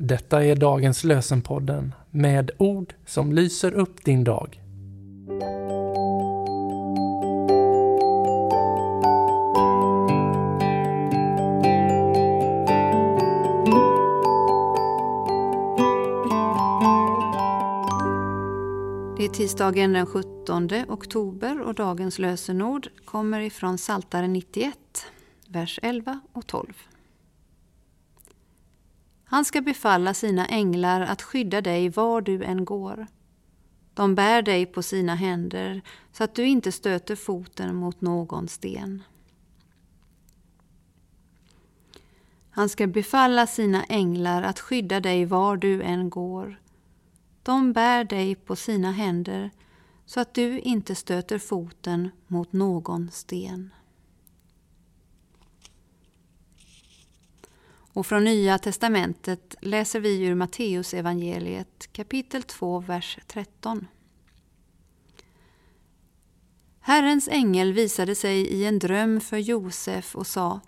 Detta är dagens lösenpodden med ord som lyser upp din dag. Det är tisdagen den 17 oktober och dagens lösenord kommer ifrån Saltaren 91, vers 11 och 12. Han ska befalla sina änglar att skydda dig var du än går. De bär dig på sina händer så att du inte stöter foten mot någon sten. Han ska befalla sina änglar att skydda dig var du än går. De bär dig på sina händer så att du inte stöter foten mot någon sten. Och från Nya testamentet läser vi ur Matteus evangeliet kapitel 2, vers 13. Herrens ängel visade sig i en dröm för Josef och sa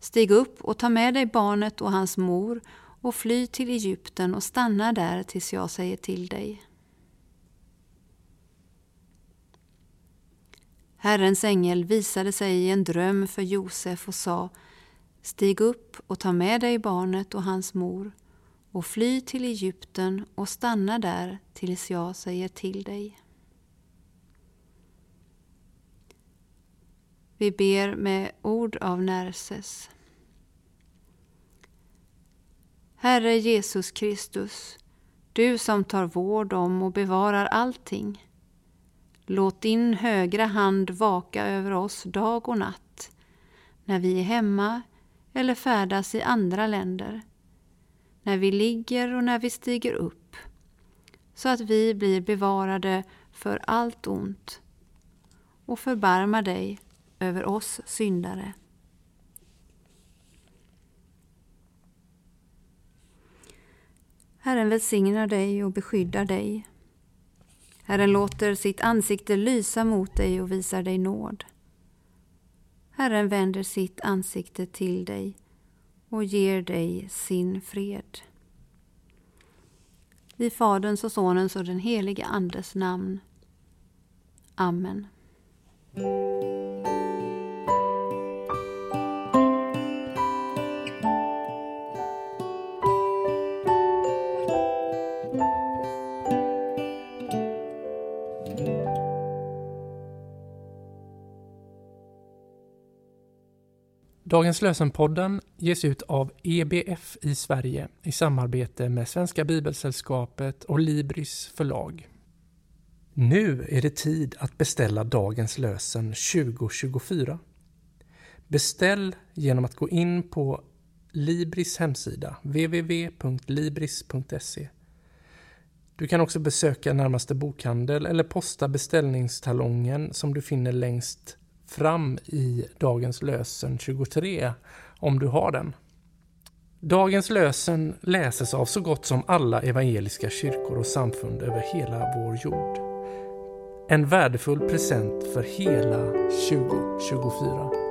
Stig upp och ta med dig barnet och hans mor och fly till Egypten och stanna där tills jag säger till dig. Herrens ängel visade sig i en dröm för Josef och sa Stig upp och ta med dig barnet och hans mor och fly till Egypten och stanna där tills jag säger till dig. Vi ber med ord av Närses. Herre Jesus Kristus, du som tar vård om och bevarar allting. Låt din högra hand vaka över oss dag och natt, när vi är hemma eller färdas i andra länder, när vi ligger och när vi stiger upp, så att vi blir bevarade för allt ont och förbarma dig över oss syndare. Herren välsignar dig och beskyddar dig. Herren låter sitt ansikte lysa mot dig och visar dig nåd. Herren vänder sitt ansikte till dig och ger dig sin fred. I Faderns och Sonens och den helige Andes namn. Amen. Dagens lösenpodden ges ut av EBF i Sverige i samarbete med Svenska Bibelsällskapet och Libris förlag. Nu är det tid att beställa dagens lösen 2024. Beställ genom att gå in på Libris hemsida www.libris.se. Du kan också besöka närmaste bokhandel eller posta beställningstalongen som du finner längst fram i dagens lösen 23 om du har den. Dagens lösen läses av så gott som alla evangeliska kyrkor och samfund över hela vår jord. En värdefull present för hela 2024.